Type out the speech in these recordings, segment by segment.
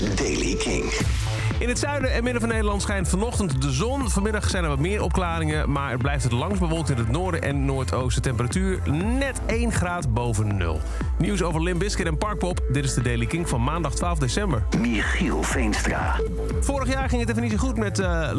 is Daily King. In het zuiden en midden van Nederland schijnt vanochtend de zon. Vanmiddag zijn er wat meer opklaringen, maar het blijft het langst bewolkt in het noorden en noordoosten. Temperatuur net 1 graad boven nul. Nieuws over Limp Bizkit en Parkpop. Dit is de Daily King van maandag 12 december. Michiel Veenstra. Vorig jaar ging het even niet zo goed met uh.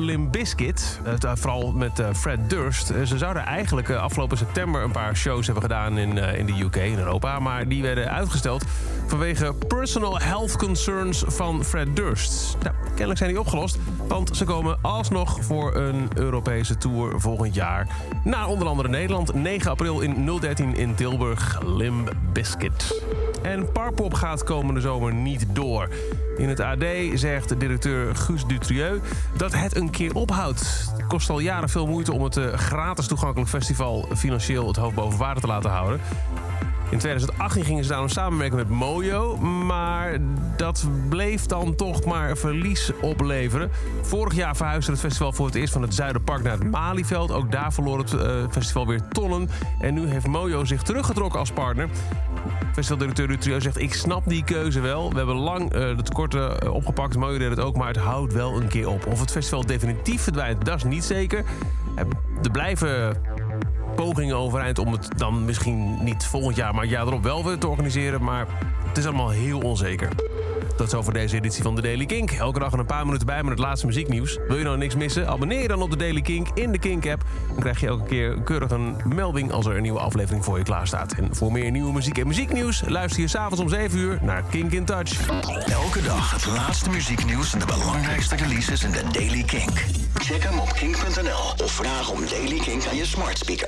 Uh, vooral met uh, Fred Durst. ze zouden eigenlijk afgelopen september een paar shows hebben gedaan in, in de UK, in Europa. Maar die werden uitgesteld vanwege personal health concerns van Fred Durst. Nou, kennelijk zijn die opgelost, want ze komen alsnog voor een Europese tour volgend jaar. Naar onder andere Nederland, 9 april in 013 in Tilburg, Limb Biscuit. En Parpop gaat komende zomer niet door. In het AD zegt directeur Guus Dutrieu dat het een keer ophoudt. Het kost al jaren veel moeite om het eh, gratis toegankelijk festival financieel het hoofd boven water te laten houden. In 2018 gingen ze daarom samenwerken met Mojo. Maar dat bleef dan toch maar verlies opleveren. Vorig jaar verhuisde het festival voor het eerst van het Zuiderpark naar het Malieveld. Ook daar verloor het uh, festival weer tonnen. En nu heeft Mojo zich teruggetrokken als partner. Festivaldirecteur Rutrio zegt, ik snap die keuze wel. We hebben lang uh, de tekorten uh, opgepakt. Mojo deed het ook, maar het houdt wel een keer op. Of het festival definitief verdwijnt, dat is niet zeker. Er blijven pogingen overeind om het dan misschien niet volgend jaar, maar het jaar erop wel weer te organiseren. Maar het is allemaal heel onzeker. Dat is over deze editie van de Daily Kink. Elke dag een paar minuten bij met het laatste muzieknieuws. Wil je nou niks missen? Abonneer dan op de Daily Kink in de Kink-app. Dan krijg je elke keer keurig een melding als er een nieuwe aflevering voor je klaar staat. En voor meer nieuwe muziek en muzieknieuws luister je s'avonds om 7 uur naar Kink in Touch. Elke dag het laatste muzieknieuws en de belangrijkste releases in de Daily Kink. Check hem op kink.nl of vraag om Daily Kink aan je smart speaker.